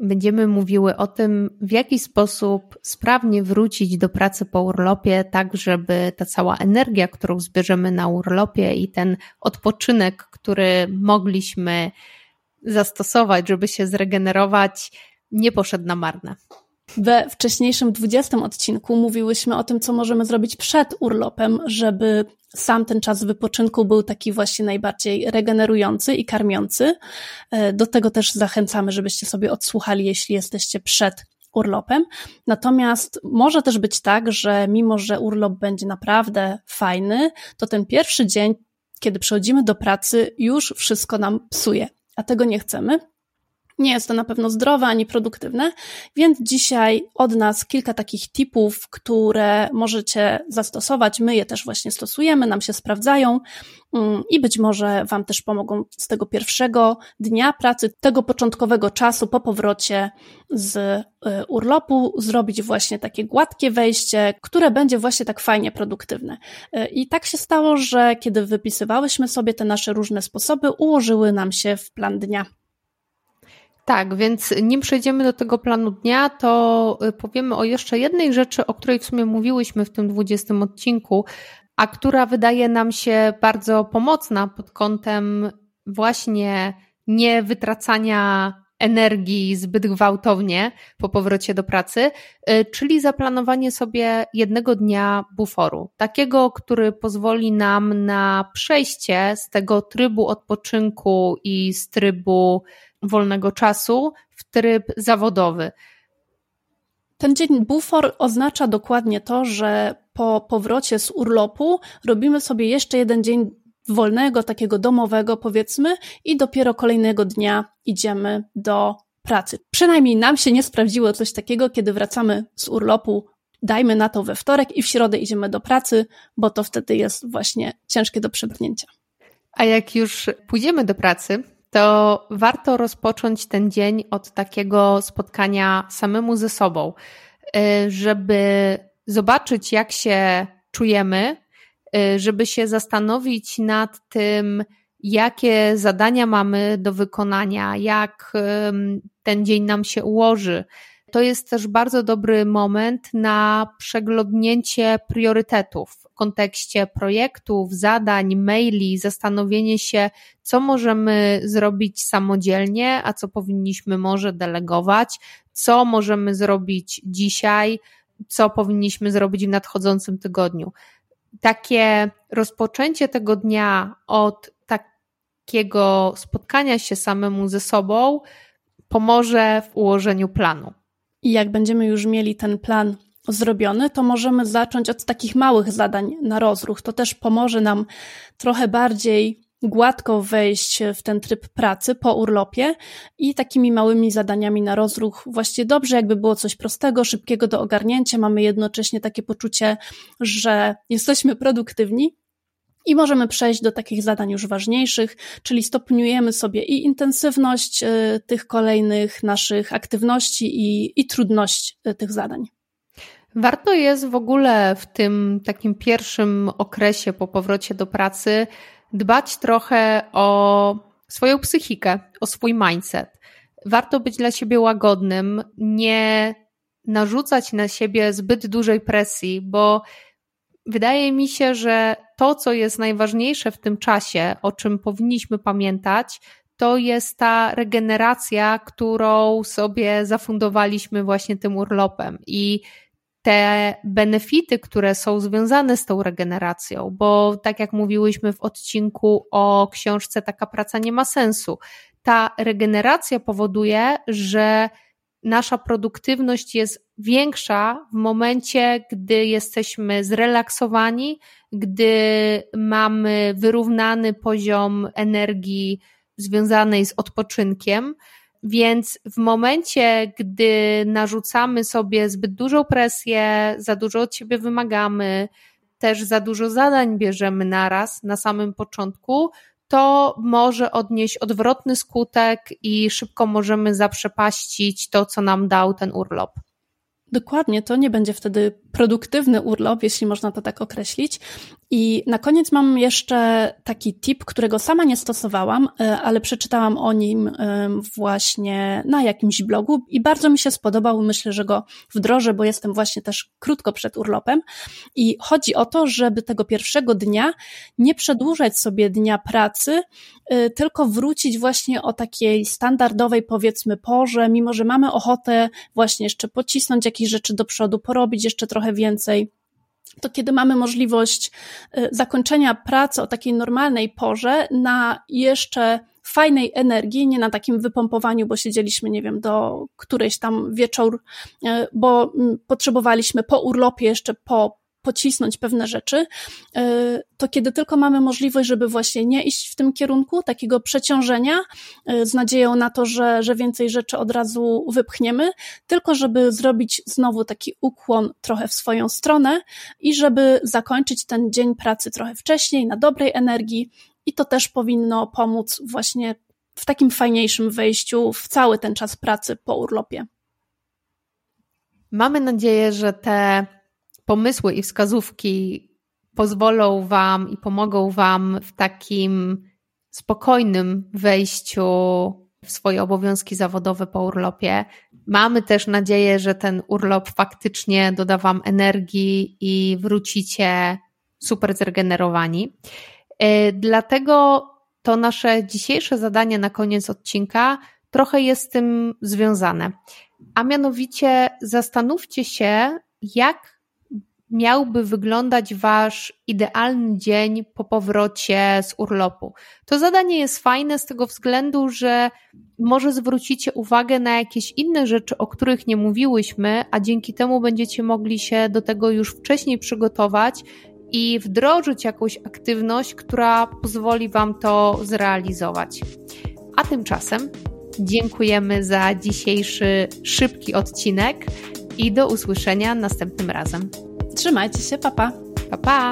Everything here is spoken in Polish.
będziemy mówiły o tym, w jaki sposób sprawnie wrócić do pracy po urlopie, tak żeby ta cała energia, którą zbierzemy na urlopie i ten odpoczynek, który mogliśmy zastosować, żeby się zregenerować, nie poszedł na marne. We wcześniejszym 20 odcinku mówiłyśmy o tym, co możemy zrobić przed urlopem, żeby sam ten czas wypoczynku był taki właśnie najbardziej regenerujący i karmiący. E, do tego też zachęcamy, żebyście sobie odsłuchali, jeśli jesteście przed urlopem. Natomiast może też być tak, że mimo, że urlop będzie naprawdę fajny, to ten pierwszy dzień, kiedy przychodzimy do pracy, już wszystko nam psuje. A tego nie chcemy. Nie jest to na pewno zdrowe ani produktywne, więc dzisiaj od nas kilka takich tipów, które możecie zastosować. My je też właśnie stosujemy, nam się sprawdzają mm, i być może Wam też pomogą z tego pierwszego dnia pracy, tego początkowego czasu po powrocie z y, urlopu, zrobić właśnie takie gładkie wejście, które będzie właśnie tak fajnie produktywne. Y, I tak się stało, że kiedy wypisywałyśmy sobie te nasze różne sposoby, ułożyły nam się w plan dnia. Tak, więc nim przejdziemy do tego planu dnia, to y, powiemy o jeszcze jednej rzeczy, o której w sumie mówiłyśmy w tym 20 odcinku, a która wydaje nam się bardzo pomocna pod kątem właśnie nie wytracania energii zbyt gwałtownie po powrocie do pracy, y, czyli zaplanowanie sobie jednego dnia buforu. Takiego, który pozwoli nam na przejście z tego trybu odpoczynku i z trybu wolnego czasu w tryb zawodowy. Ten dzień bufor oznacza dokładnie to, że po powrocie z urlopu robimy sobie jeszcze jeden dzień wolnego, takiego domowego, powiedzmy, i dopiero kolejnego dnia idziemy do pracy. Przynajmniej nam się nie sprawdziło coś takiego, kiedy wracamy z urlopu, dajmy na to we wtorek i w środę idziemy do pracy, bo to wtedy jest właśnie ciężkie do przebrnięcia. A jak już pójdziemy do pracy, to warto rozpocząć ten dzień od takiego spotkania samemu ze sobą, y, żeby zobaczyć, jak się czujemy, y, żeby się zastanowić nad tym, jakie zadania mamy do wykonania, jak ten dzień nam się ułoży. To jest też bardzo dobry moment na przeglądnięcie priorytetów kontekście projektów, zadań, maili, zastanowienie się, co możemy zrobić samodzielnie, a co powinniśmy może delegować, co możemy zrobić dzisiaj, co powinniśmy zrobić w nadchodzącym tygodniu. Takie rozpoczęcie tego dnia od takiego spotkania się samemu ze sobą pomoże w ułożeniu planu. I jak będziemy już mieli ten plan zrobiony, to możemy zacząć od takich małych zadań na rozruch. To też pomoże nam trochę bardziej gładko wejść w ten tryb pracy po urlopie i takimi małymi zadaniami na rozruch właściwie dobrze, jakby było coś prostego, szybkiego do ogarnięcia. Mamy jednocześnie takie poczucie, że jesteśmy produktywni, i możemy przejść do takich zadań już ważniejszych, czyli stopniujemy sobie i intensywność y, tych kolejnych naszych aktywności i, i trudność y, tych zadań. Warto jest w ogóle w tym takim pierwszym okresie po powrocie do pracy dbać trochę o swoją psychikę, o swój mindset. Warto być dla siebie łagodnym, nie narzucać na siebie zbyt dużej presji, bo wydaje mi się, że to, co jest najważniejsze w tym czasie, o czym powinniśmy pamiętać, to jest ta regeneracja, którą sobie zafundowaliśmy właśnie tym urlopem. I te benefity, które są związane z tą regeneracją, bo tak jak mówiłyśmy w odcinku o książce Taka praca nie ma sensu, ta regeneracja powoduje, że nasza produktywność jest większa w momencie, gdy jesteśmy zrelaksowani, gdy mamy wyrównany poziom energii związanej z odpoczynkiem. Więc w momencie, gdy narzucamy sobie zbyt dużą presję, za dużo od siebie wymagamy, też za dużo zadań bierzemy naraz na samym początku, to może odnieść odwrotny skutek i szybko możemy zaprzepaścić to, co nam dał ten urlop. Dokładnie, to nie będzie wtedy produktywny urlop, jeśli można to tak określić. I na koniec mam jeszcze taki tip, którego sama nie stosowałam, e, ale przeczytałam o nim e, właśnie na jakimś blogu i bardzo mi się spodobał. Myślę, że go wdrożę, bo jestem właśnie też krótko przed urlopem. I chodzi o to, żeby tego pierwszego dnia nie przedłużać sobie dnia pracy, e, tylko wrócić właśnie o takiej standardowej, powiedzmy, porze, mimo że mamy ochotę właśnie jeszcze pocisnąć jakieś rzeczy do przodu, porobić jeszcze trochę więcej, to kiedy mamy możliwość y, zakończenia pracy o takiej normalnej porze na jeszcze fajnej energii, nie na takim wypompowaniu, bo siedzieliśmy, nie wiem, do którejś tam wieczór, y, bo mm, potrzebowaliśmy po urlopie jeszcze po pocisnąć pewne rzeczy, e, to kiedy tylko mamy możliwość, żeby właśnie nie iść w tym kierunku takiego przeciążenia e, z nadzieją na to, że, że więcej rzeczy od razu wypchniemy, tylko żeby zrobić znowu taki ukłon trochę w swoją stronę i żeby zakończyć ten dzień pracy trochę wcześniej, na dobrej energii i to też powinno pomóc właśnie w takim fajniejszym wejściu w cały ten czas pracy po urlopie. Mamy nadzieję, że te pomysły i wskazówki pozwolą Wam i pomogą Wam w takim spokojnym wejściu w swoje obowiązki zawodowe po urlopie. Mamy też nadzieję, że ten urlop faktycznie doda Wam energii i wrócicie super zregenerowani. E, dlatego to nasze dzisiejsze zadanie na koniec odcinka trochę jest z tym związane. A mianowicie zastanówcie się, jak miałby wyglądać Wasz idealny dzień po powrocie z urlopu. To zadanie jest fajne z tego względu, że może zwrócicie uwagę na jakieś inne rzeczy, o których nie mówiłyśmy, a dzięki temu będziecie mogli się do tego już wcześniej przygotować i wdrożyć jakąś aktywność, która pozwoli Wam to zrealizować. A tymczasem dziękujemy za dzisiejszy szybki odcinek i do usłyszenia następnym razem. Trzymajcie się, papa. Pa, pa.